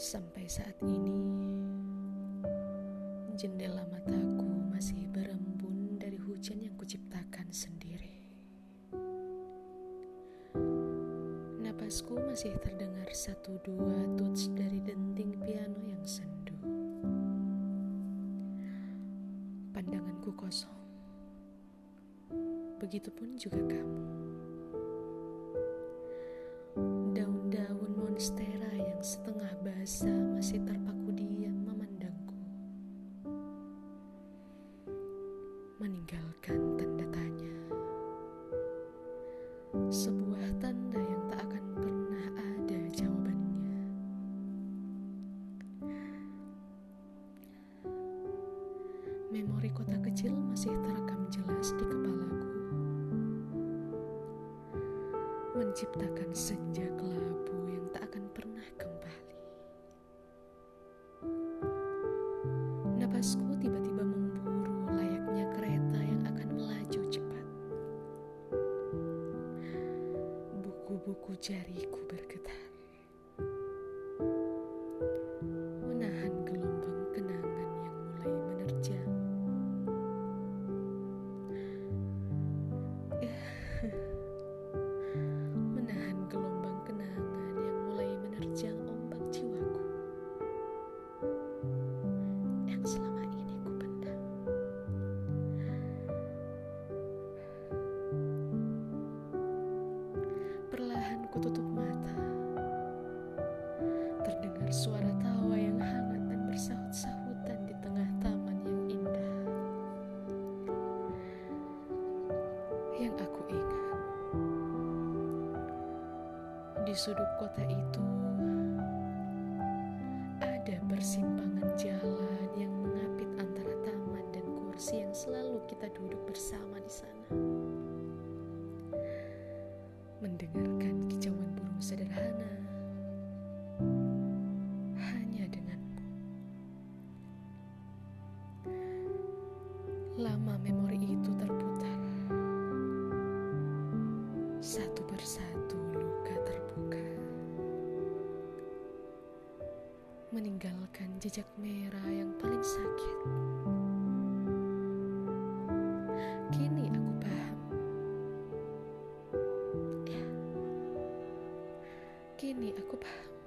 Sampai saat ini, jendela mataku masih berembun dari hujan yang kuciptakan sendiri. Napasku masih terdengar satu dua tuts dari denting piano yang sendu. Pandanganku kosong. Begitupun juga kamu. Daun-daun monstera yang setengah basah masih terpaku diam memandangku. Meninggalkan tanda tanya. Sebuah tanda yang tak akan pernah ada jawabannya. Memori kota kecil masih terekam jelas di kepalaku. Menciptakan senja kelabu Napasku tiba-tiba memburu layaknya kereta yang akan melaju cepat. Buku-buku jariku bergetar. Perlahan ku tutup mata. Terdengar suara tawa yang hangat dan bersahut-sahutan di tengah taman yang indah. Yang aku ingat. Di sudut kota itu ada persimpangan jalan yang mengapit antara taman dan kursi yang selalu kita duduk bersama di sana. Mendengarkan lama memori itu terputar. Satu persatu luka terbuka. Meninggalkan jejak merah yang paling sakit. Kini aku paham. Ya. Kini aku paham.